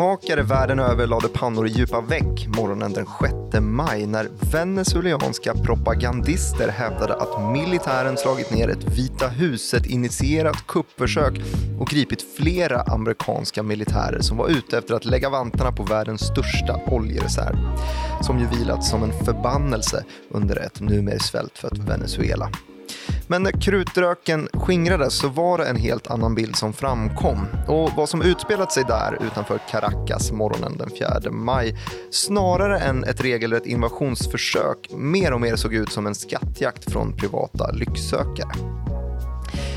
Rubrikmakare världen över lade pannor i djupa väck morgonen den 6 maj när venezuelanska propagandister hävdade att militären slagit ner ett Vita huset-initierat kuppförsök och gripit flera amerikanska militärer som var ute efter att lägga vantarna på världens största oljereserv, som ju vilat som en förbannelse under ett numera svältfött Venezuela. Men när krutröken skingrades så var det en helt annan bild som framkom. Och vad som utspelat sig där utanför Caracas morgonen den 4 maj, snarare än ett regelrätt invasionsförsök, mer och mer såg ut som en skattjakt från privata lycksökare.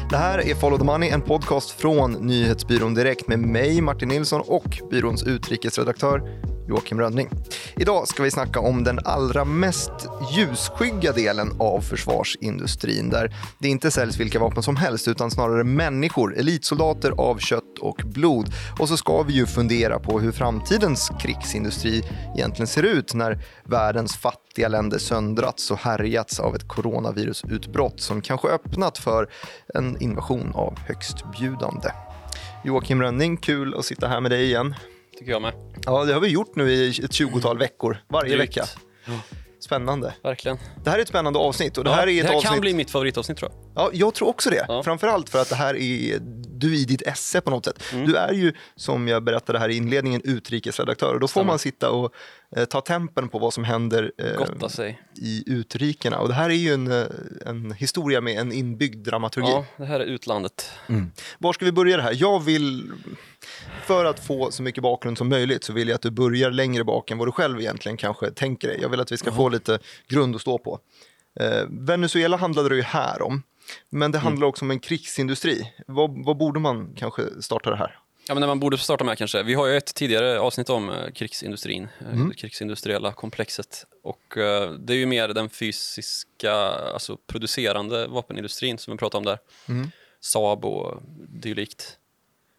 Det här är Follow the Money, en podcast från nyhetsbyrån Direkt med mig, Martin Nilsson och byråns utrikesredaktör Joakim Rönning. Idag ska vi snacka om den allra mest ljusskygga delen av försvarsindustrin där det inte säljs vilka vapen som helst utan snarare människor, elitsoldater av kött och blod. Och så ska vi ju fundera på hur framtidens krigsindustri egentligen ser ut när världens fattiga länder söndrats och härjats av ett coronavirusutbrott som kanske öppnat för en invasion av högstbjudande. Joakim Rönning, kul att sitta här med dig igen tycker jag med. Ja, det har vi gjort nu i ett tjugotal veckor, varje Drygt. vecka. Spännande. Verkligen. Det här är ett spännande avsnitt. Och det ja, här, är ett det här avsnitt... kan bli mitt favoritavsnitt tror jag. Ja, jag tror också det. Ja. Framförallt för att det här är du i ditt esse på något sätt. Mm. Du är ju, som jag berättade här i inledningen, utrikesredaktör. Och då får Stämmer. man sitta och ta tempen på vad som händer eh, i utrikena. Och det här är ju en, eh, en historia med en inbyggd dramaturgi. Ja, det här är utlandet. Mm. Var ska vi börja det här? Jag vill för att få så mycket bakgrund som möjligt så vill jag att du börjar längre bak än vad du själv egentligen kanske tänker dig. Jag vill att vi ska mm. få lite grund att stå på. Eh, Venezuela handlade det ju här om, men det handlar mm. också om en krigsindustri. Vad, vad borde man kanske starta det här? Ja, men man borde starta med kanske. Vi har ju ett tidigare avsnitt om eh, krigsindustrin, eh, mm. det krigsindustriella komplexet. Och uh, det är ju mer den fysiska, alltså producerande vapenindustrin som vi pratar om där. Mm. Saab och dylikt.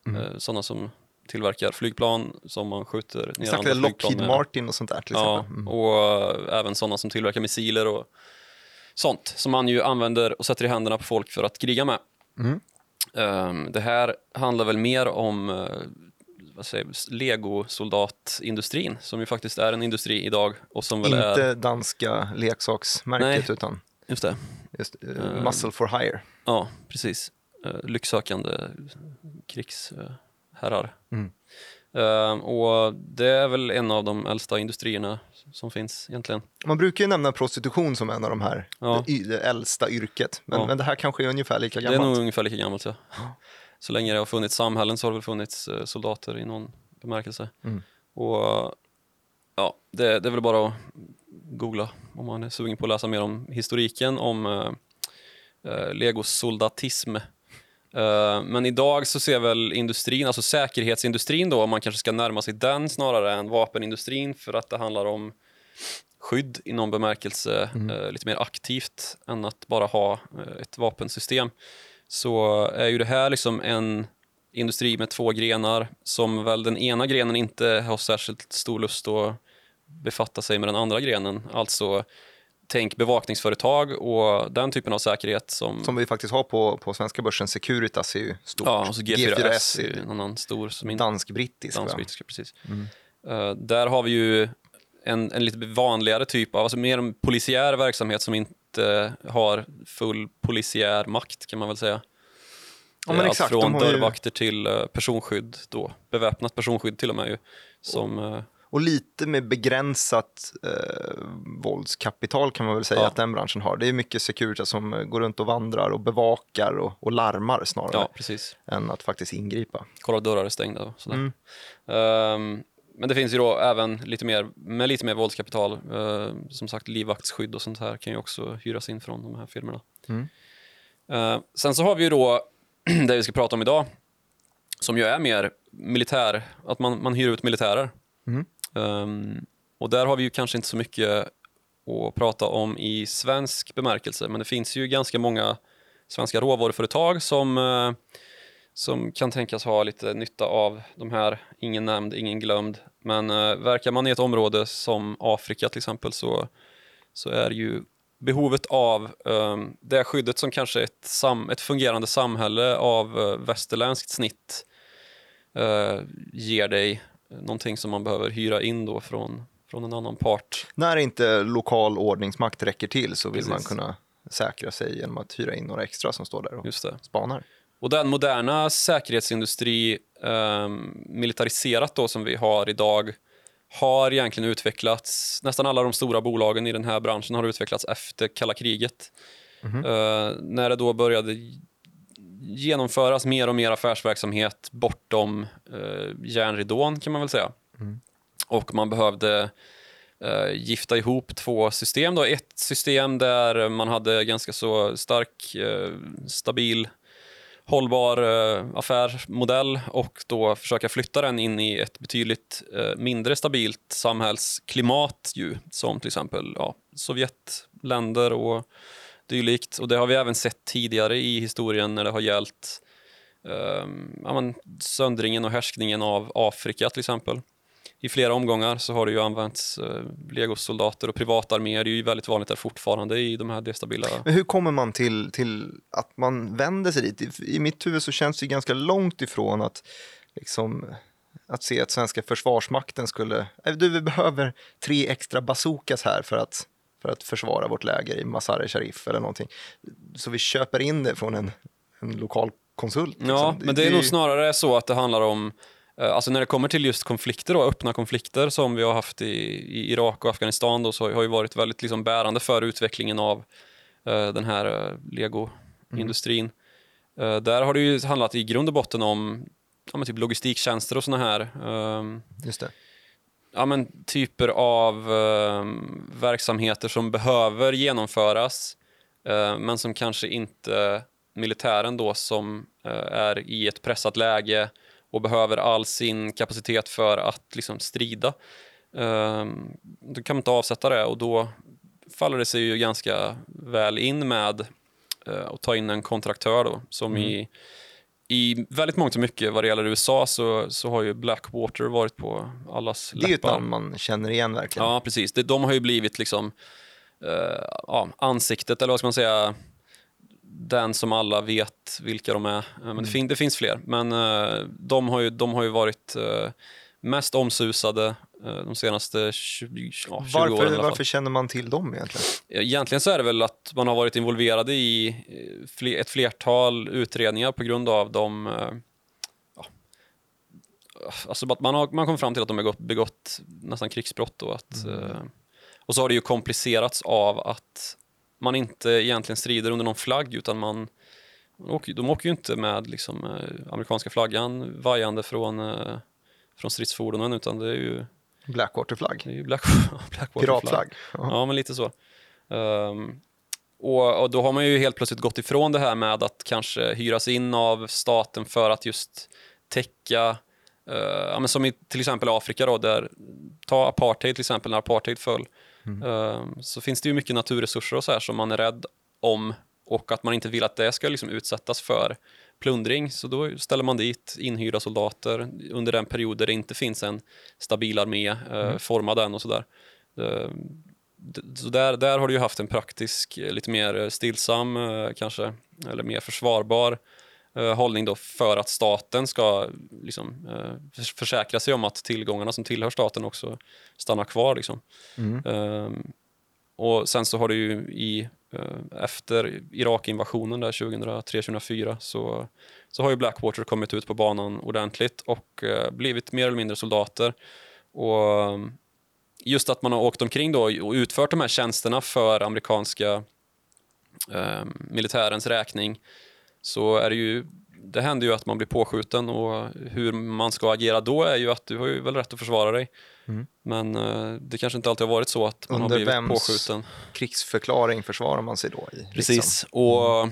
Mm. Uh, sådana som tillverkar flygplan som man skjuter ner Exakt, andra Lockheed med. Martin och sånt där till ja, mm. och uh, även sådana som tillverkar missiler och sånt som man ju använder och sätter i händerna på folk för att kriga med. Mm. Um, det här handlar väl mer om uh, vad säger, legosoldatindustrin som ju faktiskt är en industri idag. Och som väl Inte är... danska leksaksmärket Nej, utan just det. Just, uh, muscle for hire. Ja, precis. Uh, lycksökande krigs herrar. Mm. Uh, och det är väl en av de äldsta industrierna som finns egentligen. Man brukar ju nämna prostitution som en av de här, ja. det, det äldsta yrket. Men, ja. men det här kanske är ungefär lika gammalt? Det är nog ungefär lika gammalt, ja. Så länge det har funnits samhällen så har det väl funnits uh, soldater i någon bemärkelse. Mm. Och ja, det, det, är väl bara att googla om man är sugen på att läsa mer om historiken om uh, uh, legosoldatism Eh, men idag så ser väl industrin, alltså säkerhetsindustrin då, om man kanske ska närma sig den snarare än vapenindustrin för att det handlar om skydd i någon bemärkelse mm. uh, lite mer aktivt än att bara ha uh, ett vapensystem. Så är ju det här liksom en industri med två grenar som väl den ena grenen inte har särskilt stor lust att befatta sig med den andra grenen. Alltså tänk bevakningsföretag och den typen av säkerhet som... Som vi faktiskt har på, på svenska börsen. Securitas är ju stort. Ja, och så G4S, G4S är en annan stor. Som dansk-brittisk. Dansk-brittisk, precis. Mm. Uh, där har vi ju en, en lite vanligare typ av, alltså mer en polisiär verksamhet som inte har full polisiär makt kan man väl säga. Ja, exakt, Allt från dörrvakter ju... till uh, personskydd då, beväpnat personskydd till och med ju. Som, och lite med begränsat eh, våldskapital kan man väl säga ja. att den branschen har. Det är mycket Securitas som går runt och vandrar och bevakar och, och larmar snarare ja, precis. än att faktiskt ingripa. Kolla dörrar är stängda och sådär. Mm. Um, men det finns ju då även lite mer, med lite mer våldskapital, uh, som sagt livvaktsskydd och sånt här kan ju också hyras in från de här firmorna. Mm. Uh, sen så har vi ju då det vi ska prata om idag, som ju är mer militär, att man, man hyr ut militärer. Mm. Um, och där har vi ju kanske inte så mycket att prata om i svensk bemärkelse, men det finns ju ganska många svenska råvaruföretag som, uh, som kan tänkas ha lite nytta av de här, ingen nämnd, ingen glömd. Men uh, verkar man i ett område som Afrika till exempel så, så är ju behovet av um, det skyddet som kanske ett, sam, ett fungerande samhälle av uh, västerländskt snitt uh, ger dig någonting som man behöver hyra in då från, från en annan part. När inte lokal ordningsmakt räcker till så vill Precis. man kunna säkra sig genom att hyra in några extra som står där och Just det. spanar. Och den moderna säkerhetsindustri, eh, militariserat då som vi har idag, har egentligen utvecklats, nästan alla de stora bolagen i den här branschen har utvecklats efter kalla kriget. Eh, när det då började genomföras mer och mer affärsverksamhet bortom eh, järnridån kan man väl säga. Och man behövde eh, gifta ihop två system. Då. Ett system där man hade ganska så stark, eh, stabil, hållbar eh, affärsmodell och då försöka flytta den in i ett betydligt eh, mindre stabilt samhällsklimat ju, som till exempel ja, Sovjetländer och dylikt. Och det har vi även sett tidigare i historien när det har gällt um, ja, men, söndringen och härskningen av Afrika till exempel. I flera omgångar så har det ju använts uh, legosoldater och privatarméer. Det är ju väldigt vanligt där fortfarande i de här destabila... Men hur kommer man till, till att man vänder sig dit? I, I mitt huvud så känns det ganska långt ifrån att, liksom, att se att svenska försvarsmakten skulle... Äh, du, vi behöver tre extra bazookas här för att, för att försvara vårt läger i Mazar-e Sharif eller någonting. Så vi köper in det från en, en lokal konsult. Ja, liksom. men det är nog snarare så att det handlar om eh, Alltså när det kommer till just konflikter, då, öppna konflikter som vi har haft i, i Irak och Afghanistan då, så har ju varit väldigt liksom bärande för utvecklingen av eh, den här uh, Lego-industrin. Eh, där har det ju handlat i grund och botten om ja, typ logistiktjänster och såna här Just det. Ja, men, typer av eh, verksamheter som behöver genomföras eh, men som kanske inte militären då som eh, är i ett pressat läge och behöver all sin kapacitet för att liksom, strida. Eh, då kan man inte avsätta det och då faller det sig ju ganska väl in med eh, att ta in en kontraktör då som i i väldigt mångt och mycket vad det gäller USA så, så har ju Blackwater varit på allas Det är ju ett läppar. namn man känner igen verkligen. Ja, precis. Det, de har ju blivit liksom eh, ja, ansiktet, eller vad ska man säga, den som alla vet vilka de är. Eh, Men det, fin- det finns fler. Men eh, de, har ju, de har ju varit eh, mest omsusade eh, de senaste 20, ja, 20 åren Varför, varför känner man till dem egentligen? Egentligen så är det väl att man har varit involverade i eh, ett flertal utredningar på grund av de... eh, Ja, alltså att man har man kom fram till att de har begått, begått nästan krigsbrott. Och, att, eh, och så har det ju komplicerats av att man inte egentligen strider under någon flagg utan man de åker, de åker ju inte med liksom, amerikanska flaggan vajande från, från stridsfordonen utan det är ju, Blackwater-flagg? det är ju Black, Blackwater Piratflagg? Ja. Ja, men lite så. Ehm, och, och då har man ju helt plötsligt gått ifrån det här med att kanske hyras in av staten för att just täcka, eh, ja, men som i till exempel Afrika då, där, ta apartheid till exempel, när apartheid föll, ehm, så finns det ju mycket naturresurser och så här som man är rädd om och att man inte vill att det ska liksom utsättas för plundring. Så då ställer man dit inhyrda soldater under den period där det inte finns en stabil armé eh, formad än och sådär. Eh, så där, där har du ju haft en praktisk, eh, lite mer eh, stillsam eh, kanske, eller mer försvarbar eh, hållning då för att staten ska liksom, eh, förs- försäkra sig om att tillgångarna som tillhör staten också stannar kvar. Liksom. Ehm, och sen så har det ju i, eh, Eh, efter Irak-invasionen där 2003-2004 så, så har ju Blackwater kommit ut på banan ordentligt och eh, blivit mer eller mindre soldater. Och eh, just att man har åkt omkring då och utfört de här tjänsterna för amerikanska eh, militärens räkning så är det ju det händer ju att man blir påskjuten och hur man ska agera då är ju att du har ju väl rätt att försvara dig. Men eh, det kanske inte alltid har varit så att man Under har blivit vems påskjuten. krigsförklaring försvarar man sig då i? liksom? Precis, och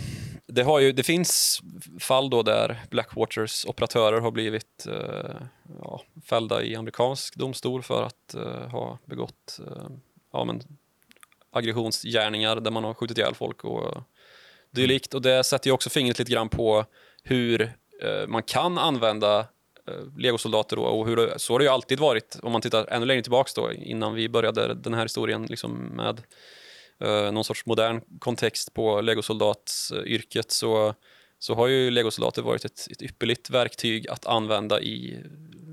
det, har ju, det finns fall då där Blackwaters operatörer har blivit eh, ja, fällda i amerikansk domstol för att eh, ha begått eh, ja, men, aggressionsgärningar där man har skjutit ihjäl folk och dylikt. Och det sätter ju också fingret lite grann på hur eh, man kan använda eh, legosoldater då, och hur det, så har det ju alltid varit om man tittar ännu längre tillbaks då innan vi började den här historien liksom med eh, någon sorts modern kontext på legosoldatsyrket så, så har ju legosoldater varit ett, ett ypperligt verktyg att använda i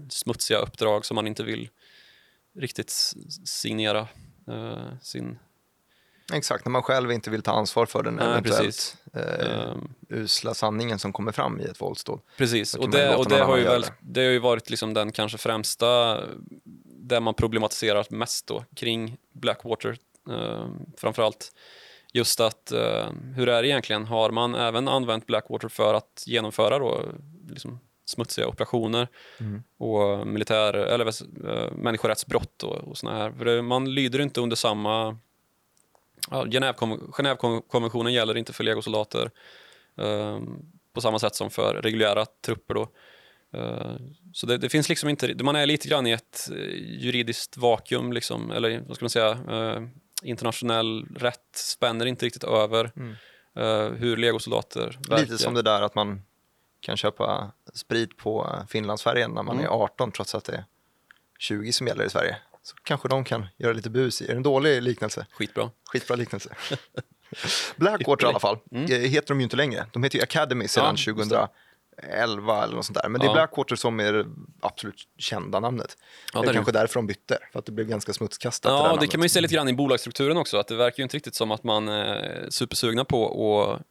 smutsiga uppdrag som man inte vill riktigt signera uh, sin... Exakt, när man själv inte vill ta ansvar för den Nej, eventuellt eh, Um, usla sanningen som kommer fram i ett våldsdåd. Precis, och det, och det, har ju väl, det har ju varit liksom den kanske främsta, där man problematiserat mest då, kring Blackwater. Eh, framförallt just att, eh, hur är det egentligen? Har man även använt Blackwater för att genomföra då, liksom, smutsiga operationer Mm. och militär, eller uh, människorättsbrott och, och såna här? För det, man lyder inte under samma Ja, Genèvekonven- Genèvekonventionen gäller inte för legosoldater eh, på samma sätt som för reguljära trupper. Då. Eh, så det, det finns liksom inte, man är lite grann i ett eh, juridiskt vakuum, liksom, eller vad ska man säga, eh, internationell rätt spänner inte riktigt över Mm. eh, hur legosoldater verkar. Lite som det där att man kan köpa sprit på Finlandsfärjan när man Mm. är 18 trots att det är 20 som gäller i Sverige. Så kanske de kan göra lite bus i. Är det en dålig liknelse? Skitbra. Skitbra liknelse. Blackwater i alla fall Mm. eh, heter de ju inte längre. De heter ju Academy sedan Ja, just 2011 eller något sånt där. Men det är Ja. Blackwater som är det absolut kända namnet. Ja, det det är kanske därför de bytte, för att det blev ganska smutskastat. det Ja, det namnet. kan man ju se lite grann i bolagsstrukturen också, att det verkar ju inte riktigt som att man är supersugna på att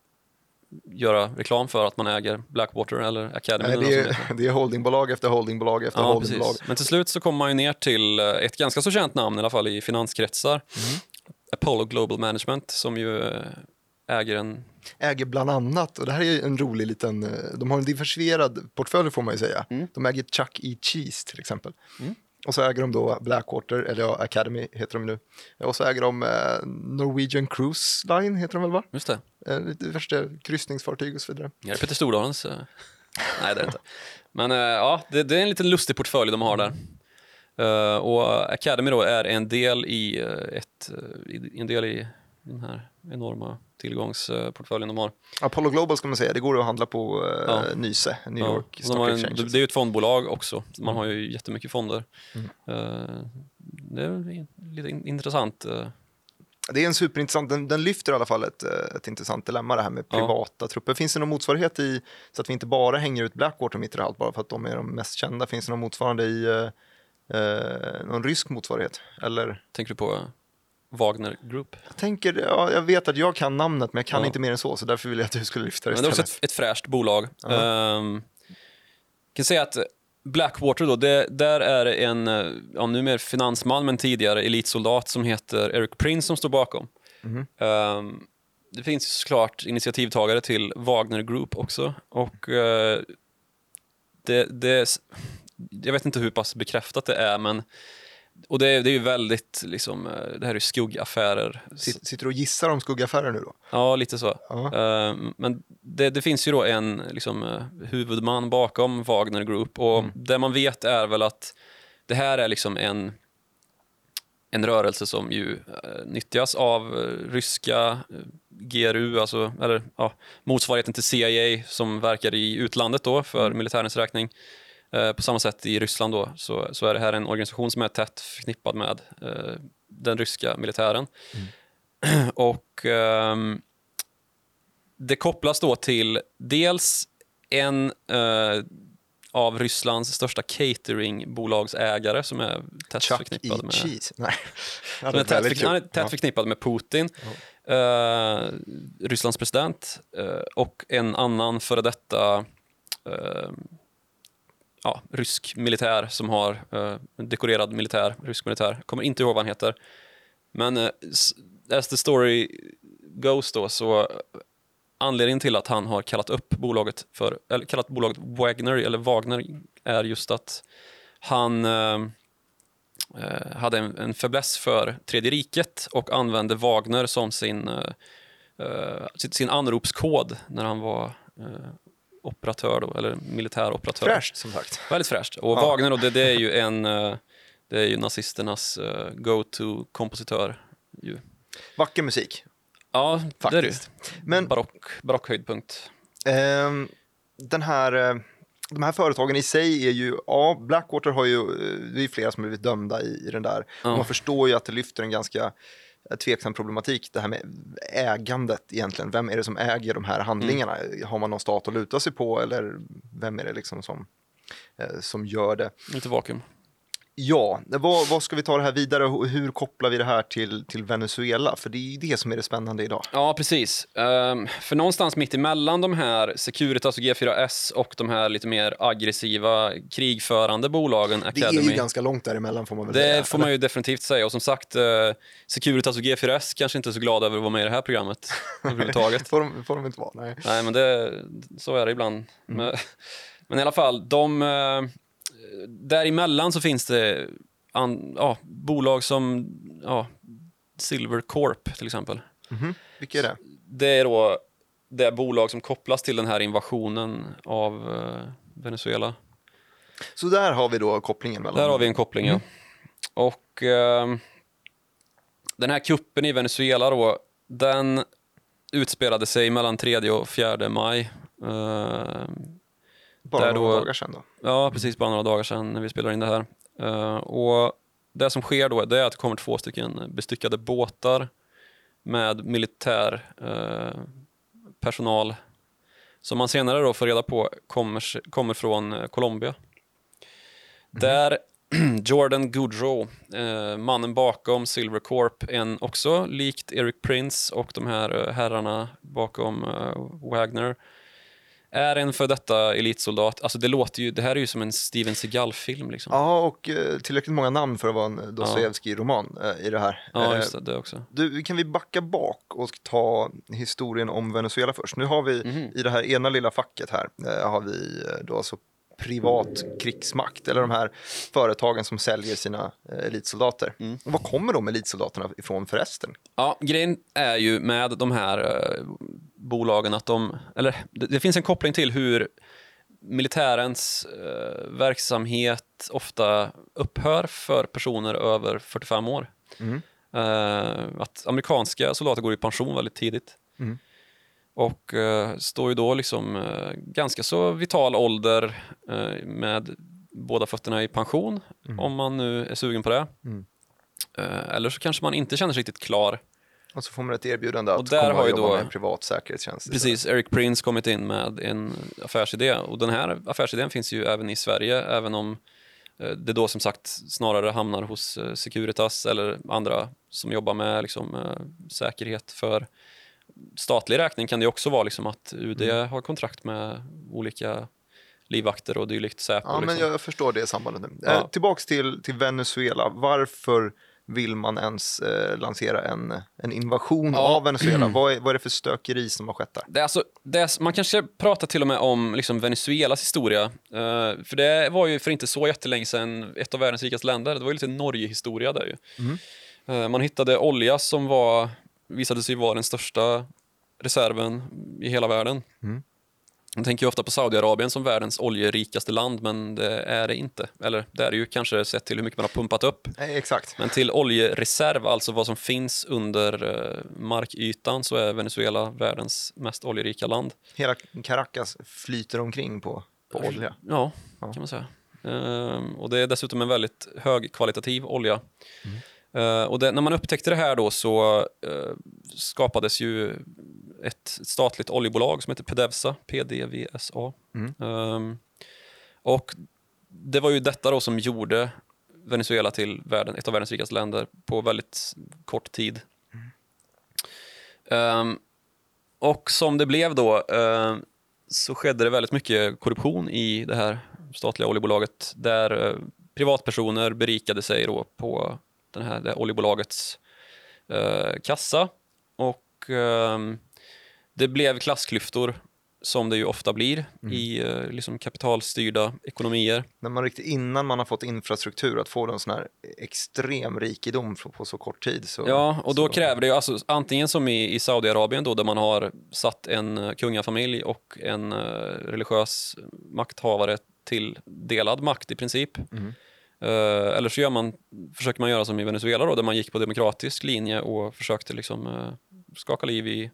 göra reklam för att man äger Blackwater eller Academy. Nej, det, är, det är holdingbolag efter holdingbolag efter Ja, holdingbolag. precis. Men till slut så kommer man ju ner till eh, ett ganska så känt namn i alla fall i finanskretsar. Mm. Apollo Global Management som ju eh, äger en... Äger bland annat, och det här är en rolig liten, eh, de har en diversifierad portfölj får man ju säga. Mm. De äger Chuck E. Cheese till exempel. Mm. Och så äger de då Blackwater, eller ja, Academy heter de nu. Och så äger de eh, Norwegian Cruise Line, heter de väl va? Just det, Eh, lite värsta kryssningsfartyg och så vidare. är det Peter Stordalens? eh? Nej, det är det inte. Men eh, ja, det, det är en liten lustig portfölj de har där. Eh, och Academy då är en del i, eh, ett, eh, i- en del i den här enorma tillgångsportföljen de har. Apollo Global ska man säga, det går att handla på eh, Ja. Nyse, New Ja, York de Stock har en, Exchange. det är ju ett fondbolag också. Man har ju jättemycket fonder. Mm. Eh, det är lite in- intressant. eh. Det är en superintressant, den, den lyfter i alla fall ett, ett intressant dilemma det här med Ja. privata trupper. Finns det någon motsvarighet i, så att vi inte bara hänger ut Blackwater mitt i allt bara för att de är de mest kända? Finns det någon motsvarande i, eh, någon rysk motsvarighet? Eller, Tänker du på Wagner Group? jag tänker, ja, jag vet att jag kan namnet men jag kan Ja. inte mer än så, så därför vill jag att du skulle lyfta det Men det är också ett, ett fräscht bolag. Ja. Ehm, kan säga att Blackwater då, det, där är en, ja, numera finansman men tidigare elitsoldat som heter Eric Prince som står bakom. Mhm. Ehm, det finns såklart initiativtagare till Wagner Group också och eh, det, det, jag vet inte hur pass bekräftat det är men och det, är- det är ju väldigt, liksom, eh, det här är skuggaffärer. Sitter du och gissar om skuggaffärer nu då? Ja, lite så. Ja. Eh, men det, det finns ju då en liksom, eh, huvudman bakom Wagner Group och Mm. det man vet är väl att det här är liksom en, en rörelse som ju nyttjas av ryska GRU, alltså, eller ja, motsvarigheten till CIA som verkar i utlandet då för Mm. militärens räkning. Eh, på samma sätt i Ryssland då, så, så är det här en organisation som är tätt förknippad med eh, den ryska militären. Och ehm, det kopplas då till dels en eh, av Rysslands största cateringbolagsägare som är tätt Chuck E. förknippad med... Cheese? Nej. Som är tätt, är tätt Ja. förknippad med Putin, eh, Rysslands president eh, och en annan före detta eh, ja, rysk militär som har eh, dekorerad militär, rysk militär. Kommer inte ihåg vad han heter. Men eh, as the story goes då så eh, anledningen till att han har kallat upp bolaget för, eller kallat bolaget Wagner, eller Wagner, är just att han eh, eh hade en, en fäbless för Tredje riket och använde Wagner som sin, eh, eh sin, sin anropskod när han var operatör, då, eller militäroperatör. Fräscht som sagt. Väldigt fräscht. Och Ja. Wagner då, det, det är ju en eh, det är ju nazisternas eh, go-to-kompositör. Vacker musik. Ja, det är det ju. Faktiskt. Men Barock, barockhöjdpunkt. Ehm, den här, eh, de här företagen i sig är ju, ja, Blackwater har ju, eh, det är flera som har blivit dömda i, i den där. Ja. Man förstår ju att det lyfter en ganska eh, tveksam problematik, det här med ägandet egentligen. Vem är det som äger de här handlingarna? Mm. Har man någon stat att luta sig på eller vem är det liksom som, eh, som gör det? Lite vakuum. Ja, vad, vad ska vi ta det här vidare och hur kopplar vi det här till, till Venezuela? För det är ju det som är det spännande idag. Ja, precis. Ehm, för någonstans mitt emellan de här Securitas och G4S och de här lite mer aggressiva krigförande bolagen Det Academy. är ju ganska långt däremellan får man väl säga. Det får man ju definitivt säga. Och som sagt, eh, Securitas och G4S kanske inte är så glada över att vara med i det här programmet överhuvudtaget. får, de, får de inte vara, nej. Nej, men det, så är det ibland. Men, men i alla fall, de, eh, däremellan så finns det an, ja, bolag som ja, Silver Corp till exempel. Mhm. Vilka är det? Det är då det bolag som kopplas till den här invasionen av eh, Venezuela. Så där har vi då kopplingen mellan... Där har vi en koppling, ja. Och eh, den här kuppen i Venezuela då, den utspelade sig mellan 3 och 4 maj. Eh, Bara där några då- dagar sedan då. ja, precis bara några dagar sedan när vi spelade in det här. Eh, och det som sker då det är att det kommer två stycken bestyckade båtar med militär eh, personal som man senare då får reda på kommer, kommer från eh, Colombia. Där Jordan Goodrow, mannen bakom Silver Corp, en också likt Eric Prince och de här herrarna bakom Wagner, är en för detta elitsoldat. Alltså det låter ju, det här är ju som en Steven Seagal-film liksom. Ja, och eh, tillräckligt många namn för att vara en Dostojevskij-roman eh, i det här. Ja, Eh, just det, det också. Du, kan vi backa bak och ta historien om Venezuela först? Nu har vi Mhm. i det här ena lilla facket här, har vi då alltså privat krigsmakt, eller de här företagen som säljer sina eh, elitsoldater. Mm. Och var kommer de elitsoldaterna ifrån förresten? Ja, grejen är ju med de här eh, bolagen att de, eller det, det finns en koppling till hur militärens eh, verksamhet ofta upphör för personer över 45 år. Mm. Eh, att amerikanska soldater går i pension väldigt tidigt. Mm. Och eh, står ju då liksom eh, ganska så vital ålder eh, med båda fötterna i pension, om man nu är sugen på det. Mm. Eh, eller så kanske man inte känner sig riktigt klar. Och så får man ett erbjudande att Och där komma har och jobba då- med en privat säkerhetstjänst. Precis, Eric Prince kommit in med en affärsidé och den här affärsidén finns ju även i Sverige, även om eh, det då som sagt snarare hamnar hos eh, Securitas eller andra som jobbar med liksom, säkerhet för statlig räkning kan det också vara liksom att UD Mm. har kontrakt med olika livvakter och dylikt, Säpo. Ja, men liksom. jag förstår det sambandet nu. Ja. Eh, tillbaks till, till Venezuela. Varför vill man ens eh, lansera en, en invasion Ja. av Venezuela? vad, är, vad är det för stökeri som har skett där? Det är alltså, det är, man kanske pratar till och med om liksom Venezuelas historia. Eh, för det var ju för inte så jättelänge sedan ett av världens rikaste länder. Det var ju lite Norge-historia där ju. Eh, man hittade olja som var, visade sig vara den största reserven i hela världen. Mm. Man tänker ju ofta på Saudiarabien som världens oljerikaste land, men det är det inte. Eller det är det ju kanske sett till hur mycket man har pumpat upp. Nej, exakt. Men till oljereserv, alltså vad som finns under eh, markytan, så är Venezuela världens mest oljerika land. Hela Caracas flyter omkring på, på olja. Ja, Ja. kan man säga. Ehm, och det är dessutom en väldigt högkvalitativ olja. Eh, och det, när man upptäckte det här då så eh, skapades ju ett statligt oljebolag som heter Pedevsa, PDVSA. Mm. Ehm, och det var ju detta då som gjorde Venezuela till världen, ett av världens rikaste länder på väldigt kort tid. Ehm, och som det blev då ehm, så skedde det väldigt mycket korruption i det här statliga oljebolaget där privatpersoner berikade sig då på den här, det här oljebolagets eh, kassa. Och ehm, det blev klassklyftor som det ju ofta blir i eh, liksom kapitalstyrda ekonomier. När man riktigt innan man har fått infrastruktur att få en sån här extrem rikedom på, på så kort tid. Så, Ja, och då så, kräver det ju alltså, antingen som i, i Saudiarabien då där man har satt en eh, kungafamilj och en eh, religiös makthavare till delad makt i princip. Mm. Eh, eller så gör man, försöker man göra som i Venezuela då, där man gick på demokratisk linje och försökte liksom, eh, skaka liv i,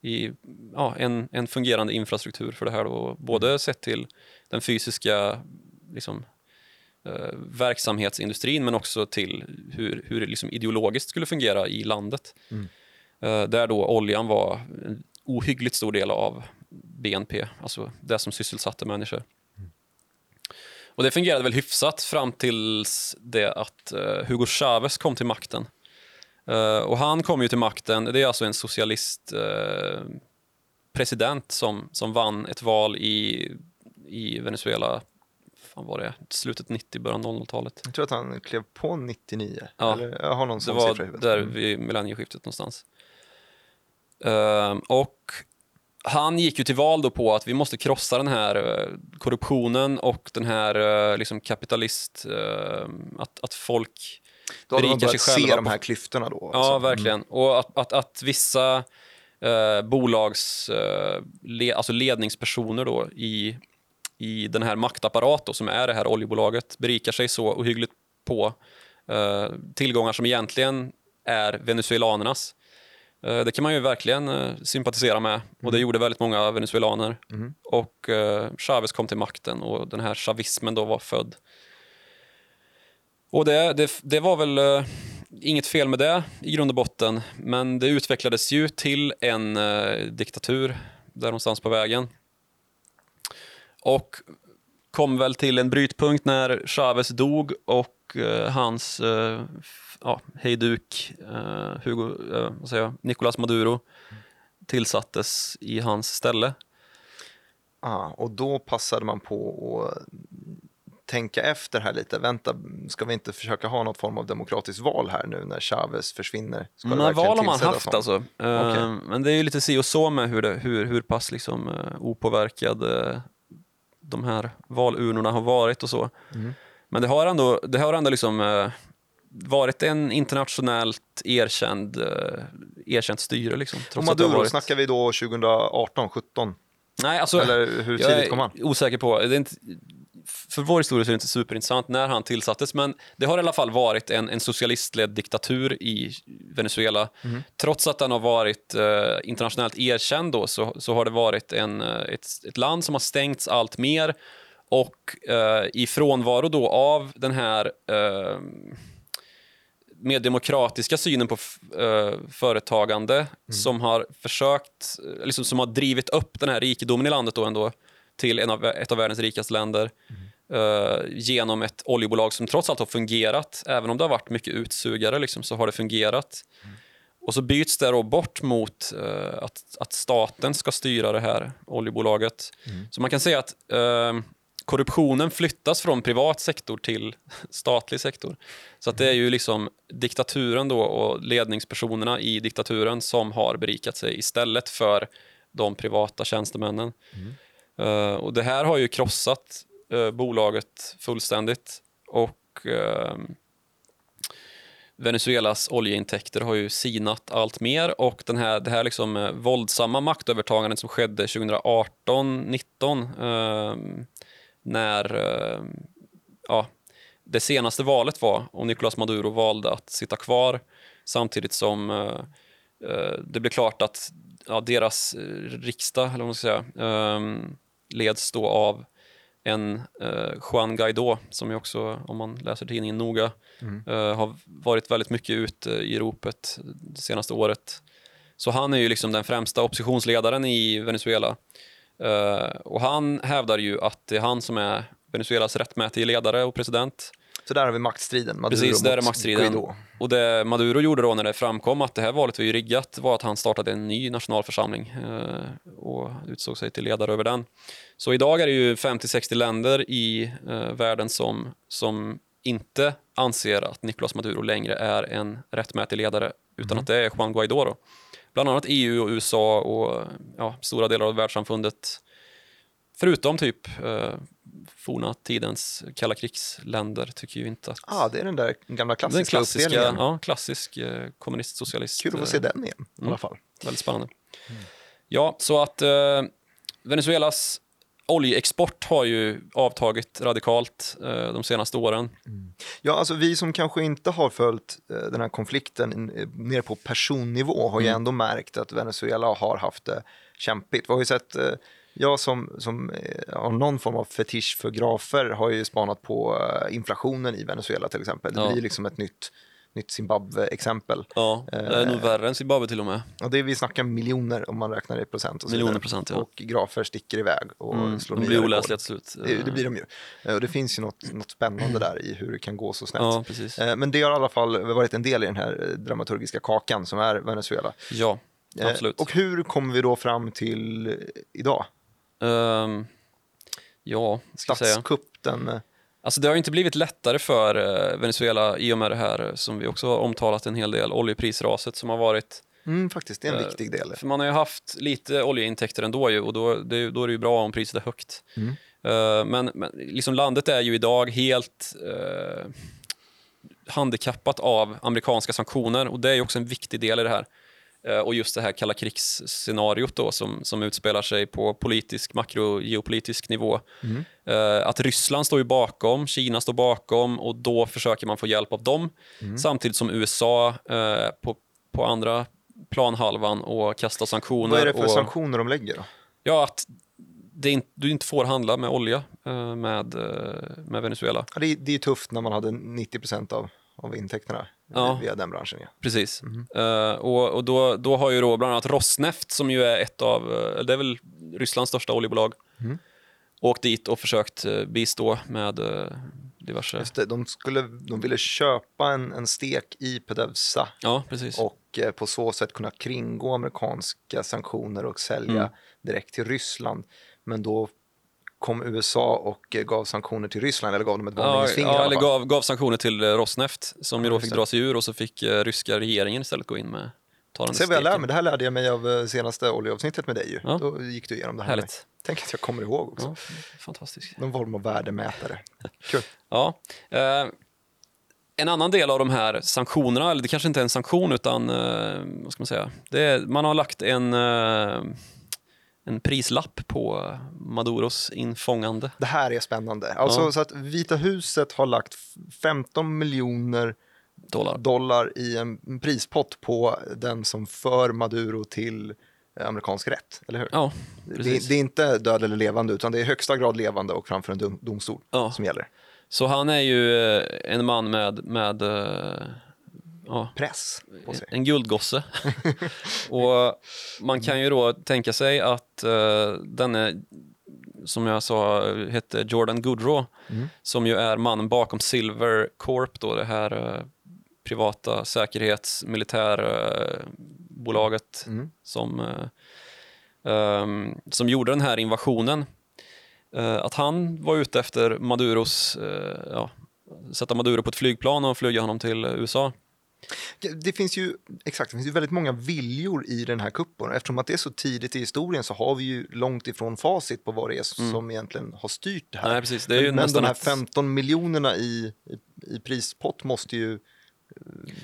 i ja, en, en fungerande infrastruktur för det här. Då, både sett till den fysiska liksom, eh, verksamhetsindustrin men också till hur, hur det liksom ideologiskt skulle fungera i landet. Mm. Där då oljan var en ohyggligt stor del av BNP, alltså det som sysselsatte människor. Och det fungerade väl hyfsat fram tills det att eh, Hugo Chavez kom till makten. Eh, och han kom ju till makten, det är alltså en socialist eh, president som, som vann ett val i, i Venezuela fan var det? slutet 90, början 00-talet. Jag tror att han klev på 99. Ja. Eller, jag har någon Det var där Mm. vid millennieskiftet någonstans. Ehm, och han gick ju till val då på att vi måste krossa den här eh, korruptionen och den här eh, liksom kapitalist... eh, att, att folk Då hade man berikar börjat sig se själva de här klyftorna då. Ja, alltså. verkligen. Och att, att, att vissa eh, bolags eh, le, alltså ledningspersoner då i, i den här maktapparat då, som är det här oljebolaget berikar sig så ohyggligt på eh, tillgångar som egentligen är venezuelanernas. Eh, det kan man ju verkligen eh, sympatisera med och det gjorde väldigt många venezuelaner. Mm. Och eh, Chavez kom till makten och den här chavismen då var född. Och det, det, det var väl inget fel med det i grund och botten, men det utvecklades ju till en diktatur där någonstans på vägen. Och kom väl till en brytpunkt när Chavez dog och eh, hans eh, ja, hejduk eh, Hugo, eh, vad säger jag, Nicolas Maduro tillsattes i hans ställe. Ah, och då passade man på att tänka efter här lite. Vänta, ska vi inte försöka ha något form av demokratiskt val här nu när Chavez försvinner? Ska Men val har man haft någon? alltså. Eh, Okej. Men det är ju lite si och så med hur, det, hur, hur pass liksom, eh, opåverkade de här valurnorna har varit och så. Mm. Men det har ändå, det har ändå liksom, eh, varit en internationellt erkänd, eh, erkänt styre. Liksom, Och Maduro, varit... snackar vi då 2018, 17? Nej, alltså, Eller hur jag tidigt kom han? är osäker på. Det är inte, för vår historia är det inte superintressant när han tillsattes, men det har i alla fall varit en, en socialistledd diktatur i Venezuela. Mhm. Trots att den har varit eh, internationellt erkänd då, så, så har det varit en, eh, ett, ett land som har stängts allt mer och eh, i frånvaro då av den här eh, mer demokratiska synen på eh, företagande som har försökt, eh, liksom, som har drivit upp den här rikedomen i landet då ändå till en av, ett av världens rikaste länder eh, genom ett oljebolag som trots allt har fungerat. Även om det har varit mycket utsugare liksom, så har det fungerat. Och så byts det då bort mot eh, att, att staten ska styra det här oljebolaget. Så man kan säga att eh, korruptionen flyttas från privat sektor till statlig sektor. Så att det är ju liksom diktaturen då och ledningspersonerna i diktaturen som har berikat sig istället för de privata tjänstemännen. Eh, och det här har ju krossat eh, bolaget fullständigt och eh, Venezuelas oljeintäkter har ju sinat allt mer och den här, det här liksom, eh, våldsamma maktövertagandet som skedde 2018-19 eh, när eh, ja, det senaste valet var och Nicolás Maduro valde att sitta kvar samtidigt som eh, eh, det blev klart att ja, deras riksdag, eller vad man ska säga, eh, leds då av en Juan Guaidó som ju också, om man läser tidningen noga, eh, har varit väldigt mycket ute i ropet det senaste året. Så han är ju liksom den främsta oppositionsledaren i Venezuela. Eh, och han hävdar ju att det är han som är Venezuelas rättmätige ledare och president. Så där har vi maktstriden. Maduro Precis, där är maktstriden. Guaidó. Och det Maduro gjorde då när det framkom att det här valet var ju riggat var att han startade en ny nationalförsamling eh, och utsåg sig till ledare över den. Så idag är det ju 50-60 länder i eh, världen som, som inte anser att Nicolás Maduro längre är en rättmätig ledare utan att det är Juan Guaidó. Då. Bland annat EU och USA och ja, stora delar av världssamfundet. Förutom typ eh, forna tidens kalla krigsländer tycker ju inte att Ah, det är den där gamla den klassiska, klassiska, uppdelningen. ja, klassisk eh, kommunist-socialist. Kul att få se eh, den igen i alla fall. Väldigt spännande. Ja, så att eh, Venezuelas oljeexport har ju avtagit radikalt eh, de senaste åren. Ja, alltså vi som kanske inte har följt eh, den här konflikten eh, ner på personnivå har ju Mm. ändå märkt att Venezuela har haft det kämpigt. Vi har ju sett eh, Jag som, som eh, har någon form av fetisch för grafer har ju spanat på inflationen i Venezuela till exempel. Det Ja. blir liksom ett nytt, nytt Zimbabwe-exempel. Ja, det är nog värre än Zimbabwe till och med. Och det är, vi snackar miljoner om man räknar i procent. Och Miljoner procent, ja. Och grafer sticker iväg och Mm, slår de blir oläsliga till slut. Det, det blir de ju. Eh, Och det finns ju något, något spännande där i hur det kan gå så snett. Ja, precis. Eh, Men det har i alla fall varit en del i den här eh, dramaturgiska kakan som är Venezuela. Ja, Eh, absolut. Och hur kommer vi då fram till eh, idag? Ehm, ja, ska jag säga. Statskupp den... Alltså det har inte blivit lättare för eh, Venezuela i och med det här eh, som vi också har omtalat en hel del, oljeprisraset som har varit. Mm, faktiskt, det är en Eh, viktig del. För man har ju haft lite oljeintäkter ändå ju och då, det, då är det ju bra om priset är högt. Mm. Eh, men men liksom landet är ju idag helt eh, handikappat av amerikanska sanktioner och det är också en viktig del i det här. Eh, och just det här kalla krigsscenariot då som, som utspelar sig på politisk, makrogeopolitisk nivå. Mm. Eh, att Ryssland står ju bakom, Kina står bakom och då försöker man få hjälp av dem. Mm. Samtidigt som USA eh, på, på andra planhalvan och kastar sanktioner. Vad är det för och, sanktioner de lägger då? Ja, att det inte, du inte får handla med olja eh, med, med Venezuela. Ja, det, är- det är tufft när man hade 90 av, av intäkterna Ja. via den branschen. Ja. Precis. Eh, och och då, då har ju då bland annat Rosneft, som ju är ett av, eh, det är väl Rysslands största oljebolag, Mm. åkt dit och försökt eh, bistå med eh, diverse... Just det, de, skulle, de ville köpa en, en stek i Pedevsa Ja, precis. och eh, på så sätt kunna kringgå amerikanska sanktioner och sälja Mm. direkt till Ryssland. Men då kom USA och gav sanktioner till Ryssland, eller gav dem ett Ja, varningens finger i ja, alla eller gav, gav sanktioner till eh, Rosneft som ju Ja, då fick dra sig ur och så fick eh, ryska regeringen istället gå in med ta den Se vad jag lär mig, det här lärde jag mig av eh, senaste oljeavsnittet med dig ju. Ja. Då gick du igenom det här. Härligt. Tänk att jag kommer ihåg också. Ja, fantastiskt. Någon form av värdemätare. Kul. Ja. Eh, en annan del av de här sanktionerna, eller det kanske inte är en sanktion utan eh, vad ska man säga? Är, man har lagt en, eh, en prislapp på Maduros infångande. Det här är spännande. Alltså Ja. så att Vita huset har lagt f- 15 miljoner Dollar. dollar i en prispott på den som för Maduro till eh, amerikansk rätt, eller hur? Ja, det, det är inte död eller levande, utan det är i högsta grad levande och framför en dom, domstol Ja. som gäller. Så han är ju eh, en man med, med eh, ja, Press på sig. en guldgosse. och man kan ju då tänka sig att uh, denne, som jag sa, hette Jordan Goodrow, Mm. som ju är mannen bakom Silver Corp, då, det här eh, privata säkerhets militärbolaget Mm. som, eh, ehm, som gjorde den här invasionen. Att han var ute efter Maduros, ja, sätta Maduro på ett flygplan och flyga honom till USA. Det finns ju exakt, det finns ju väldigt många viljor i den här kuppen. Eftersom att det är så tidigt i historien så har vi ju långt ifrån facit på vad det är som egentligen har styrt det här. Mm. Nej, precis. Det är ju Men nästan de här ett- 15 miljonerna i, i, i prispott måste ju eh,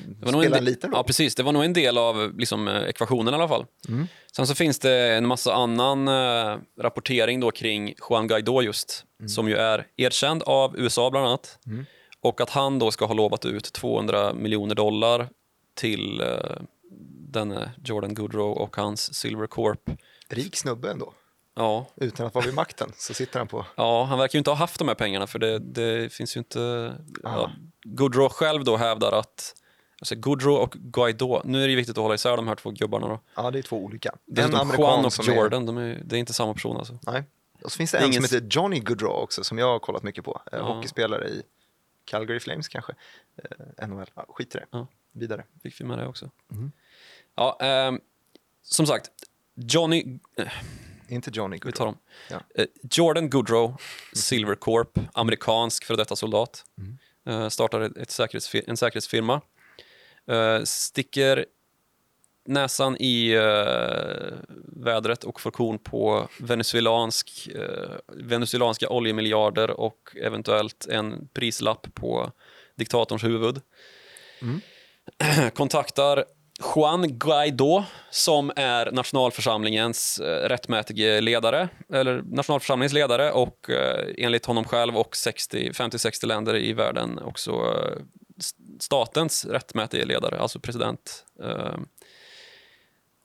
Det var nog spela en, roll. Ja, precis. Det var nog en del av liksom, eh, ekvationen i alla fall. Mm. Sen så finns det en massa annan eh, rapportering då kring Juan Guaidó just, som ju är erkänd av USA bland annat. Mm. Och att han då ska ha lovat ut 200 miljoner dollar till eh, denne Jordan Goodrow och hans Silver Corp. Rik snubbe ändå. Ja, Utan att vara vid makten så sitter han på... ja, han verkar ju inte ha haft de här pengarna för det, det finns ju inte... Ah. Ja, Goodrow själv då hävdar att Alltså Goodrow och Guaidó, nu är det viktigt att hålla isär de här två gubbarna då. Ja, det är två olika. Dessutom Juan och Jordan, de är, det är inte samma person alltså. Nej. Och så finns det, Det är en ingen som heter Johnny Goodrow också, som jag har kollat mycket på. Eh, Ja. Hockeyspelare i Calgary Flames kanske. Eh, NHL. Ja, skit i det. Ja. Vidare. Fick vi med det också. Mm. Ja, ehm, som sagt, Johnny... eh, Inte Johnny vi Goodrow. tar dem. Ja. Eh, Jordan Goodrow, Silver Corp, amerikansk för detta soldat. Mm. Eh, startar ett, ett säkerhetsfi- en säkerhetsfirma. Eh, sticker näsan i eh, vädret och får korn på venezuelansk, eh, venezuelanska oljemiljarder och eventuellt en prislapp på diktatorns huvud. Mm. Kontaktar Juan Guaidó som är nationalförsamlingens eh, rättmätige ledare, eller nationalförsamlingens ledare och eh, enligt honom själv och 60 50-60 länder i världen också eh, statens rättmätige ledare, alltså president.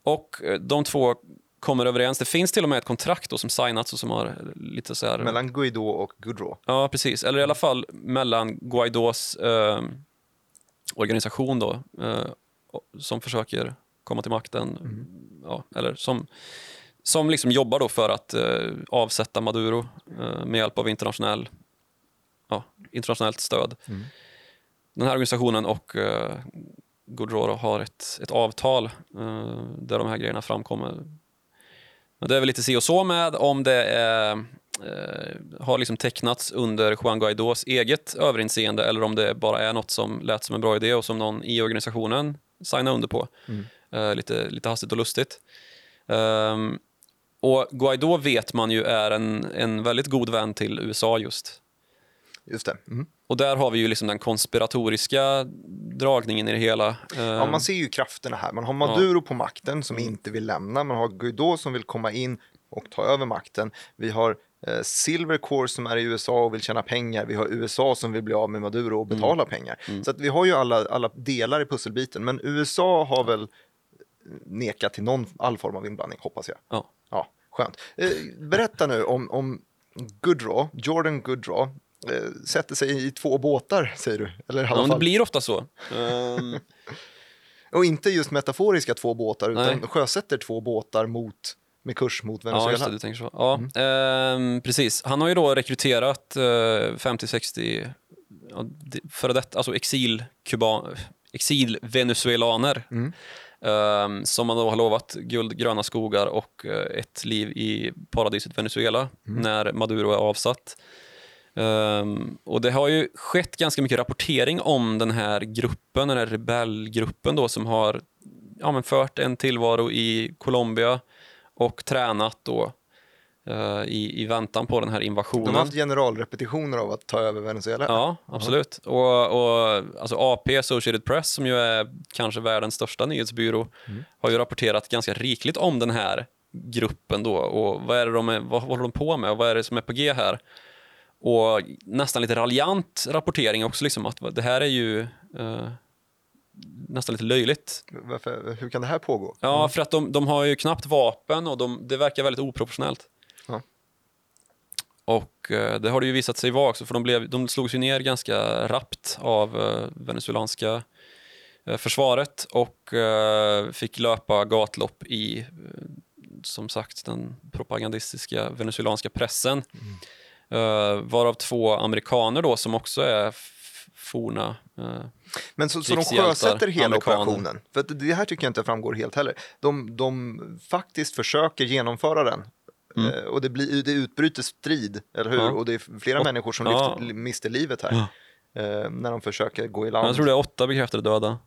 Eh, och eh, de två kommer överens. Det finns till och med ett kontrakt då som signats och som har lite så här... Mellan Guaido och Goudreau. Ja, precis. Eller i alla fall mellan Guaidos eh, organisation då, eh, som försöker komma till makten, mm. ja, eller som, som liksom jobbar då för att eh, avsätta Maduro eh, med hjälp av internationell, ja, internationellt stöd. Mm. Den här organisationen och Goudreau har ett, ett avtal eh, där de här grejerna framkommer. Men det är väl lite si och så med om det är, eh, har liksom tecknats under Juan Guaidos eget överinseende eller om det bara är något som lät som en bra idé och som någon i organisationen signade under på. Mm. Eh, lite, lite hastigt och lustigt. Um, och Guaido vet man ju är en, en väldigt god vän till USA just. Just det. Mm. Och där har vi ju liksom den konspiratoriska dragningen i det hela. Ja, man ser ju krafterna här. Man har Maduro ja. på makten som mm. inte vill lämna. Man har Guaido som vill komma in och ta över makten. Vi har eh, Silvercore som är i USA och vill tjäna pengar. Vi har USA som vill bli av med Maduro och betala mm. pengar. Mm. Så att vi har ju alla, alla delar i pusselbiten. Men USA har väl nekat till någon all form av inblandning, hoppas jag. Ja. ja skönt. Eh, berätta nu om, om Goodrow, Jordan Goodrow, eh, sätter sig i två båtar, säger du? Eller ja, det blir ofta så. Um... och inte just metaforiska två båtar, utan Nej. sjösätter två båtar mot med kurs mot Venezuela. Ja, just det, du tänker så. Ja, mm. eh, precis. Han har ju då rekryterat eh, 50-60 ja, före detta, alltså exil, exil venezuelaner mm. eh, som man då har lovat guld, gröna skogar och eh, ett liv i paradiset Venezuela mm. när Maduro är avsatt. Um, och det har ju skett ganska mycket rapportering om den här gruppen, den här rebellgruppen då som har ja, men fört en tillvaro i Colombia och tränat då uh, i, i väntan på den här invasionen. De har haft generalrepetitioner av att ta över Venezuela? Ja, absolut. -huh. Och, och alltså AP, Associated Press, som ju är kanske världens största nyhetsbyrå, mm. har ju rapporterat ganska rikligt om den här gruppen då och vad är det de är, vad håller de på med och vad är det som är på G här? Och nästan lite raljant rapportering också, liksom, att det här är ju eh, nästan lite löjligt. Varför, hur kan det här pågå? Ja, mm. för att de, de har ju knappt vapen och de, det verkar väldigt oproportionellt. Ja. Och eh, det har det ju visat sig vara också, för de, blev, de slogs ju ner ganska rappt av eh, venezuelanska eh, försvaret och eh, fick löpa gatlopp i, eh, som sagt, den propagandistiska venezuelanska pressen. Mm. Uh, varav två amerikaner då som också är forna uh, Men så, så de sjösätter hela amerikaner. operationen? För det här tycker jag inte framgår helt heller. De, de faktiskt försöker genomföra den. Mm. Uh, och det, blir, det utbryter strid, eller hur? Ja. Och det är flera och, människor som ja. lyfter, mister livet här. Ja. när de försöker gå i land. Jag tror det är åtta bekräftade döda.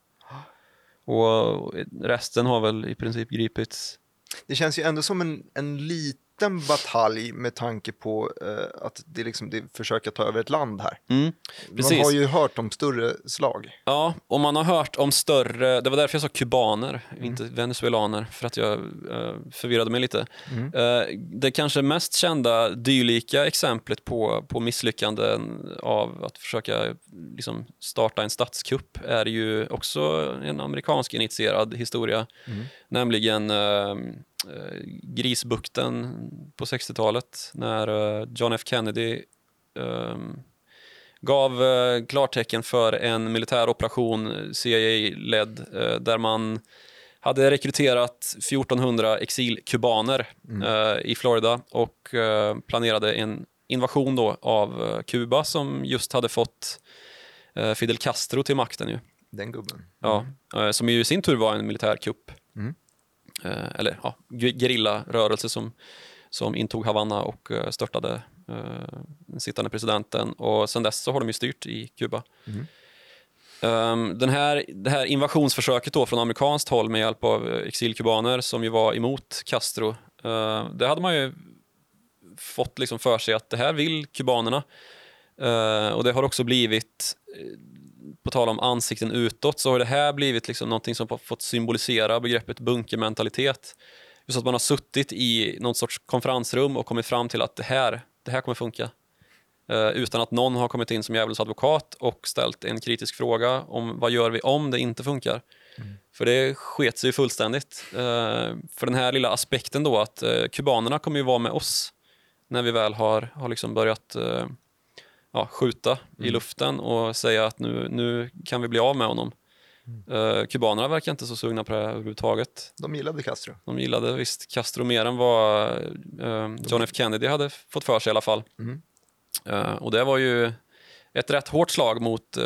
Och resten har väl i princip gripits. Det känns ju ändå som en, en liten liten batalj med tanke på eh, att det, liksom, det försöker ta över ett land här. Mm, man har ju hört om större slag. Ja, och man har hört om större, det var därför jag sa kubaner, mm. inte venezuelaner, för att jag eh, förvirrade mig lite. Mm. Eh, det kanske mest kända dylika exemplet på, på misslyckanden av att försöka liksom, starta en statskupp är ju också en amerikansk initierad historia, mm. nämligen eh, Grisbukten på 60-talet när eh, John F Kennedy eh, gav eh, klartecken för en militär operation, CIA-ledd, eh, där man hade rekryterat 1400 exilkubaner mm. Eh, i Florida och planerade en invasion då av Kuba som just hade fått Fidel Castro till makten. Ju. Den gubben. Ja, som ju i sin tur var en militärkupp. Mm. Eh, eller ja, gerillarörelse som, som intog Havanna och eh, störtade eh, den sittande presidenten. Och sen dess så har de ju styrt i Kuba. Mm. Um, den här, det här invasionsförsöket då från amerikanskt håll med hjälp av exilkubaner som ju var emot Castro, uh, det hade man ju fått liksom för sig att det här vill kubanerna. Uh, och det har också blivit på tal om ansikten utåt så har det här blivit liksom någonting som fått symbolisera begreppet bunkermentalitet. Just att man har suttit i någon sorts konferensrum och kommit fram till att det här, det här kommer funka. Uh, utan att någon har kommit in som djävulens advokat och ställt en kritisk fråga om vad gör vi om det inte funkar. Mm. För det sket sig fullständigt. Eh, för den här lilla aspekten då att eh, kubanerna kommer ju vara med oss när vi väl har, har liksom börjat eh, ja, skjuta mm. i luften och säga att nu, nu kan vi bli av med honom. Uh, kubanerna verkar inte så sugna på det överhuvudtaget. De gillade Castro. De gillade visst Castro mer än vad uh, John F Kennedy hade fått för sig i alla fall. Mm. Uh, och det var ju ett rätt hårt slag mot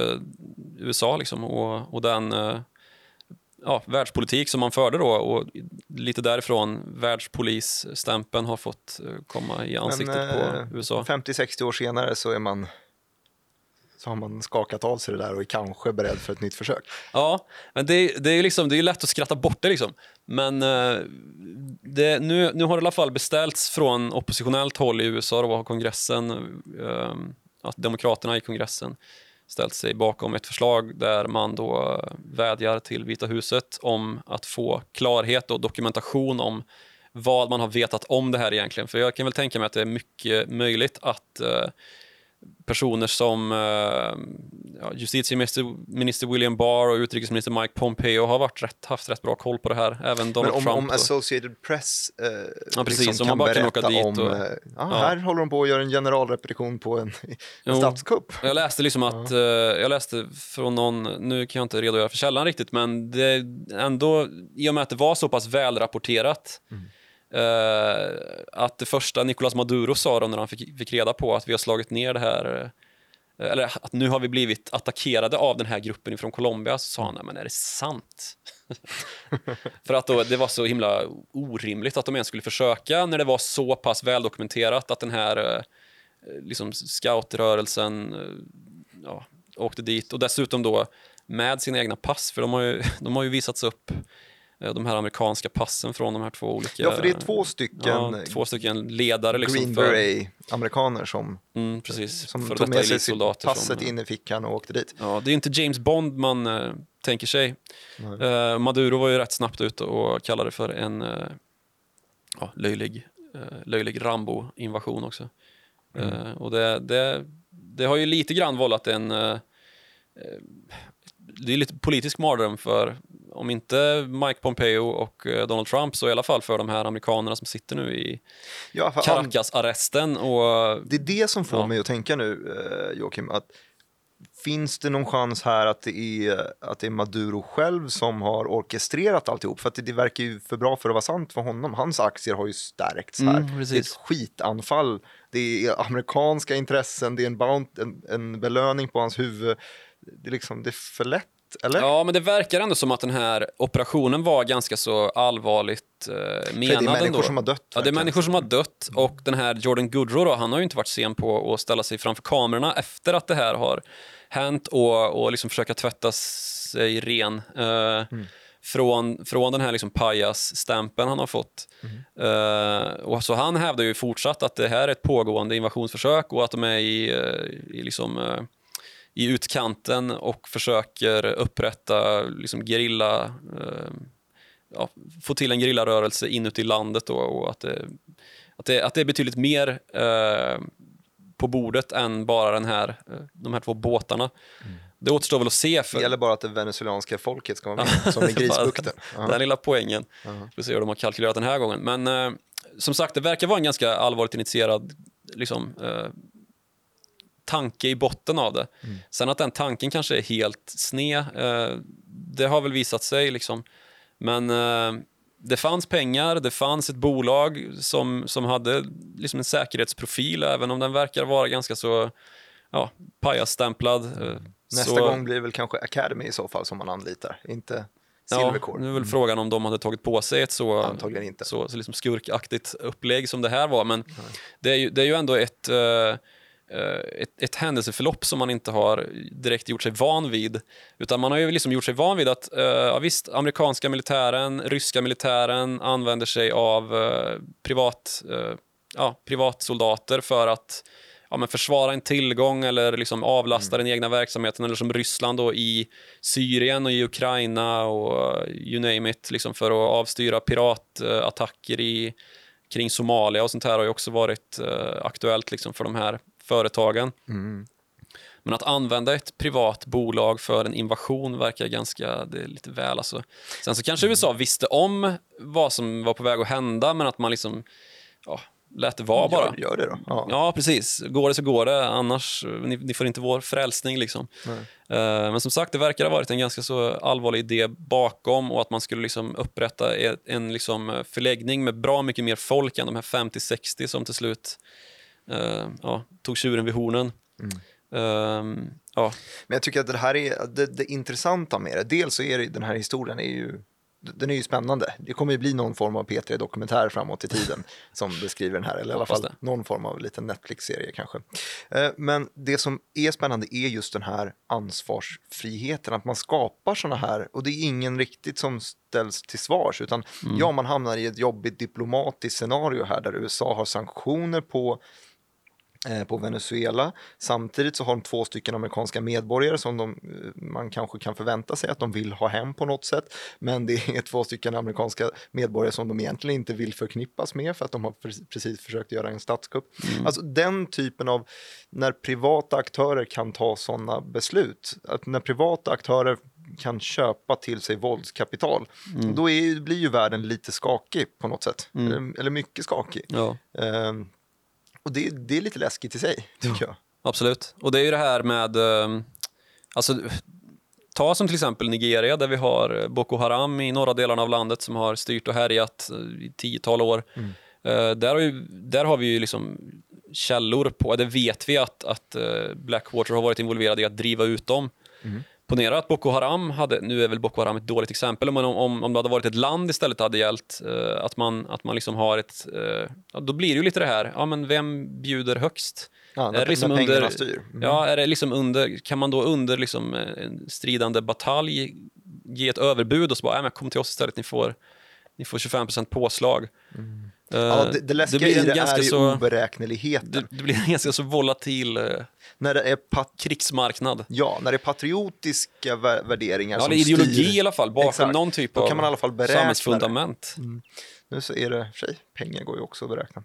USA liksom, och, och den ja, världspolitik som man förde då och lite därifrån världspolisstämpeln har fått komma i ansiktet Men, på USA. 50-60 år senare så är man så har man skakat av sig det där och är kanske beredd för ett nytt försök. Ja, men det, det är, liksom, det är lätt att skratta bort det. Liksom. Men eh, det, nu, nu har det i alla fall beställts från oppositionellt håll i USA har kongressen, eh, att demokraterna i kongressen ställt sig bakom ett förslag där man då vädjar till Vita huset om att få klarhet och dokumentation om vad man har vetat om det här egentligen. För jag kan väl tänka mig att det är mycket möjligt att eh, personer som uh, ja, justitieminister William Barr och utrikesminister Mike Pompeo har varit rätt, haft rätt bra koll på det här. Även Donald Men om, Trump. Om Associated Press uh, ja, precis, liksom kan bara kan åka dit om, och, uh, ja, här håller de på att göra en generalrepetition på en, en statskupp. Jag läste liksom att, uh, jag läste från någon, nu kan jag inte redogöra för källan riktigt, men det ändå, i och med att det var så pass välrapporterat mm Uh, att det första Nicolas Maduro sa då när han fick, fick reda på att vi har slagit ner det här uh, eller att nu har vi blivit attackerade av den här gruppen från Colombia, så sa han, men är det sant? För att då, det var så himla orimligt att de ens skulle försöka när det var så pass väldokumenterat att den här uh, liksom scoutrörelsen ja, åkte dit och dessutom då med sina egna pass, för de har ju, de har ju visats upp Eh, de här amerikanska passen från de här två olika... Ja, för det är två stycken, ja, två stycken ledare. Liksom Green Beret-amerikaner som, mm, precis, som tog med sig passet som, in i fickan och åkte dit. Ja, det är inte James Bond man uh, tänker sig. Uh, Maduro var ju rätt snabbt ute och kallade det för en uh, ja, löjlig, löjlig Rambo-invasion också. Mm. och det, det, det har ju lite grann vållat en det är lite politisk mardröm för om inte Mike Pompeo och eh, Donald Trump så i alla fall för de här amerikanerna som sitter nu i ja, Caracas-arresten. Det är det som får ja. mig att tänka nu, eh, Joakim, att finns det någon chans här att det, är, att det är Maduro själv som har orkestrerat alltihop? För att det, det verkar ju för bra för att vara sant för honom. Hans aktier har ju stärkts här. Mm, det är ett skitanfall. Det är amerikanska intressen, det är en, bound, en, en belöning på hans huvud. Det är, liksom, det är för lätt eller? Ja, men det verkar ändå som att den här operationen var ganska så allvarligt eh, menad. För det är människor ändå. som har dött. Ja, det är människor som har dött och den här Jordan Goodrow då, han har ju inte varit sen på att ställa sig framför kamerorna efter att det här har hänt och, och liksom försöka tvätta sig ren. Eh, mm. Från, från den här liksom pajas-stämpeln han har fått. Mm. Uh, och så han hävdar ju fortsatt att det här är ett pågående invasionsförsök och att de är i, uh, i liksom, uh, i utkanten och försöker upprätta liksom gerilla, eh, ja, få till en gerillarörelse inuti landet då, och att det, att, det, att det är betydligt mer eh, på bordet än bara den här, eh, de här två båtarna. Mm. Det återstår väl att se. För... Det gäller bara att det venezuelanska folket ska vara med, som i Grisbukten. den lilla poängen. Vi får se hur de har kalkylerat den här gången. Men eh, som sagt, det verkar vara en ganska allvarligt initierad liksom, eh, tanke i botten av det. Mm. Sen att den tanken kanske är helt sned, eh, det har väl visat sig. Liksom. Men eh, det fanns pengar, det fanns ett bolag som, som hade liksom en säkerhetsprofil, även om den verkar vara ganska så ja, pajasstämplad. Eh, Nästa så... gång blir väl kanske Academy i så fall som man anlitar, inte Silvercore. Ja, nu är väl mm. frågan om de hade tagit på sig ett så, så, så liksom skurkaktigt upplägg som det här var, men det är, ju, det är ju ändå ett Eh, ett, ett händelseförlopp som man inte har direkt gjort sig van vid. Utan man har ju liksom gjort sig van vid att uh, ja, visst, amerikanska militären, ryska militären använder sig av uh, privat, ja, privatsoldater för att ja, men försvara en tillgång eller liksom avlasta mm. den egna verksamheten. Eller som Ryssland då, i Syrien och i Ukraina och you name it, liksom för att avstyra piratattacker i kring Somalia och sånt här har ju också varit aktuellt liksom för de här företagen. Mm. Men att använda ett privat bolag för en invasion verkar ganska, det är lite väl alltså. Sen så kanske USA visste om vad som var på väg att hända, men att man liksom, ja, lät det vara bara. Gör, gör det då. Ja. Ja, precis. Går det så går det, annars ni, ni får inte vår frälsning. Liksom. Eh, men som sagt, det verkar ha varit en ganska så allvarlig idé bakom och att man skulle liksom upprätta e- en liksom förläggning med bra mycket mer folk än de här 50-60 som till slut ja, tog tjuren vid hornen. Ehm, ja, Men jag tycker att det här är det, det intressanta med det. Dels så är det, den här historien är ju den är ju spännande. Det kommer ju bli någon form av P3-dokumentär framåt i tiden som beskriver den här, eller i alla fall någon form av liten Netflix-serie kanske. Eh, Men det som är spännande är just den här ansvarsfriheten, att man skapar sådana här, och det är ingen riktigt som ställs till svars, utan ja, man hamnar i ett jobbigt diplomatiskt scenario här där USA har sanktioner på eh, på Venezuela. Samtidigt så har de två stycken amerikanska medborgare som de, eh, man kanske kan förvänta sig att de vill ha hem på något sätt. Men det är två stycken amerikanska medborgare som de egentligen inte vill förknippas med för att de har pre- precis försökt göra en statskupp. Alltså den typen av, när privata aktörer kan ta sådana beslut, att när privata aktörer kan köpa till sig våldskapital, då är, blir ju världen lite skakig på något sätt. Eller, eller mycket skakig. ja. Ehm, och det, det är lite läskigt i sig, tycker jag. Absolut. Och det är ju det här med... eh, Alltså, ta som till exempel Nigeria där vi har Boko Haram i norra delarna av landet som har styrt och härjat eh, i tiotal år. Eh, där, har ju, där har vi ju liksom källor på, det vet vi att, att Blackwater har varit involverad i att driva ut dem. Ponera att Boko Haram hade, nu är väl Boko Haram ett dåligt exempel, men om, om, om det hade varit ett land istället hade gällt eh, att man, att man liksom har ett, eh, då blir det ju lite det här, ja men vem bjuder högst? Ja, Är det liksom under- styr. Mm. Ja, är det liksom under, kan man då under liksom eh, en stridande batalj ge ett överbud och så bara, "Nej, men kom till oss istället, ni får, ni får 25% påslag. Eh, Ja, det, det läskiga blir i en det ganska är ju så, oberäkneligheten. det, det blir en ganska så volatil eh, När det är pat krigsmarknad. ja, när det är patriotiska vä- värderingar Ja, som det är ideologi styr. i alla fall, bakom Exakt. någon typ Då av kan man i alla fall beräkna det. samhällsfundament. Nu så är det, för sig, pengar går ju också att beräkna.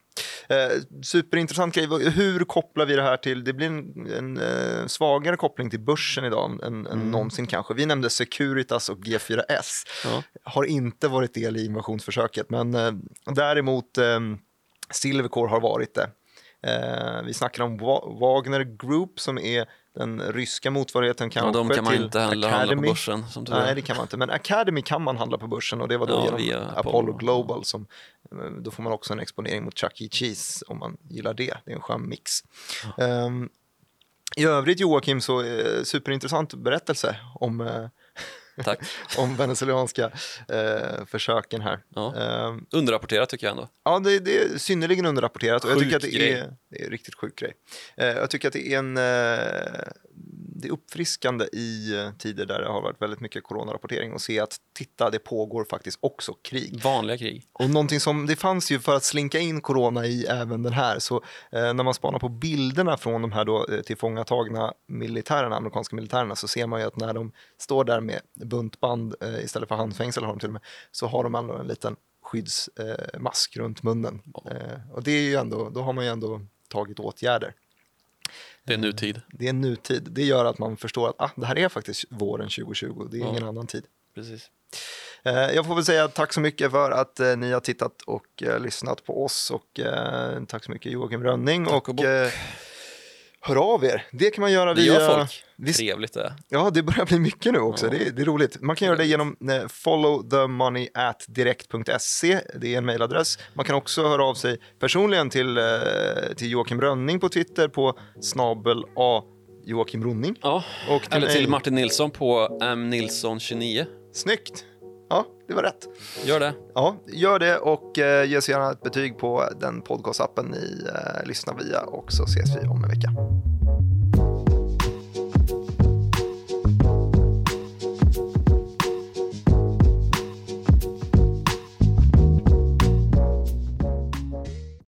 Eh, superintressant grej, hur kopplar vi det här till, det blir en, en eh, svagare koppling till börsen idag än, än någonsin kanske. Vi nämnde Securitas och G4S, Ja. har inte varit del i invasionsförsöket, men eh, däremot eh, Silvercore har varit det. Eh, vi snackar om Wa- Wagner Group som är den ryska motsvarigheten Ja, kanske de kan man till inte heller handla på börsen. Som. Nej, det kan man inte. Men Academy kan man handla på börsen och det var då Ja, genom via Apollo, Apollo. Global. Som, eh, då får man också en exponering mot Chuck E. Cheese om man gillar det. Det är en skön mix. Ehm, I övrigt Joakim, så eh, superintressant berättelse om, eh, Tack. om venezuelanska eh, försöken här. Ja. Ehm, Underrapporterat tycker jag ändå. Ja, det, det är synnerligen underrapporterat och jag tycker att det är, det är en riktigt sjuk grej. Eh, jag tycker att det är en eh, det är uppfriskande i eh, tider där det har varit väldigt mycket coronarapportering och se att titta, det pågår faktiskt också krig. Vanliga krig. Och någonting som, det fanns ju för att slinka in corona i även den här, så eh, när man spanar på bilderna från de här då eh, tillfångatagna militärerna, amerikanska militärerna, så ser man ju att när de står där med buntband eh, istället för handfängsel har de till och med, så har de ändå en liten skyddsmask eh, runt munnen. Och det är ju ändå, då har man ju ändå tagit åtgärder. Det är nutid. Det är nutid. Det gör att man förstår att ah, det här är faktiskt våren 2020, det är Ja. ingen annan tid. Precis. Eh, Jag får väl säga tack så mycket för att eh, ni har tittat och eh, lyssnat på oss och tack så mycket Joakim Rönning Tack och, och hör av er. Det kan man göra Det via... gör folk. Trevligt det ja, det börjar bli mycket nu också. Ja. Det, är, det är roligt. Man kan göra det genom eh, followthemoney@direkt.se. Det är en mejladress. Man kan också höra av sig personligen till, eh, till Joakim Rönning på Twitter på snabel A Joakim Ronning. Ja. Och till Eller till Martin Nilsson på mnilsson29. Snyggt! Det var rätt. Gör det. Ja, gör det och eh, ge oss gärna ett betyg på den podcastappen ni eh, lyssnar via och så ses vi om en vecka.